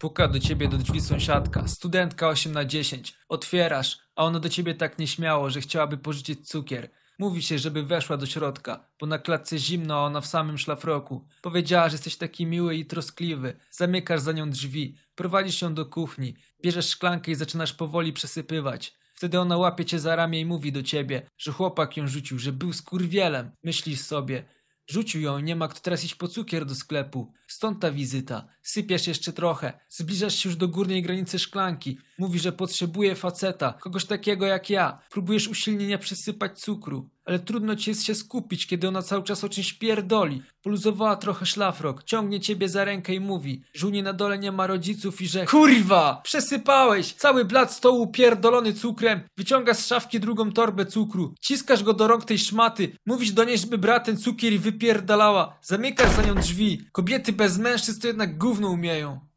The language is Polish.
Puka do ciebie do drzwi sąsiadka, studentka 8 na 10. Otwierasz, a ona do ciebie tak nieśmiało, że chciałaby pożyczyć cukier. Mówi się, żeby weszła do środka, bo na klatce zimno, a ona w samym szlafroku. Powiedziała, że jesteś taki miły i troskliwy. Zamykasz za nią drzwi, prowadzisz ją do kuchni, bierzesz szklankę i zaczynasz powoli przesypywać. Wtedy ona łapie cię za ramię i mówi do ciebie, że chłopak ją rzucił, że był skurwielem. Myślisz sobie, rzucił ją, nie ma kto teraz iść po cukier do sklepu. Stąd ta wizyta. Sypiesz jeszcze trochę. Zbliżasz się już do górnej granicy szklanki. Mówi, że potrzebuje faceta, kogoś takiego jak ja. Próbujesz usilnie nie przesypać cukru. Ale trudno ci jest się skupić, kiedy ona cały czas o czymś pierdoli. Poluzowała trochę szlafrok, ciągnie ciebie za rękę i mówi, że u niej na dole nie ma rodziców i że KURWA! Przesypałeś! Cały blat stołu pierdolony cukrem, wyciągasz z szafki drugą torbę cukru, ciskasz go do rąk tej szmaty, mówisz do niej, żeby brała ten cukier i wypierdalała, zamykasz za nią drzwi. Kobiety bez mężczyzn to jednak gówno umieją.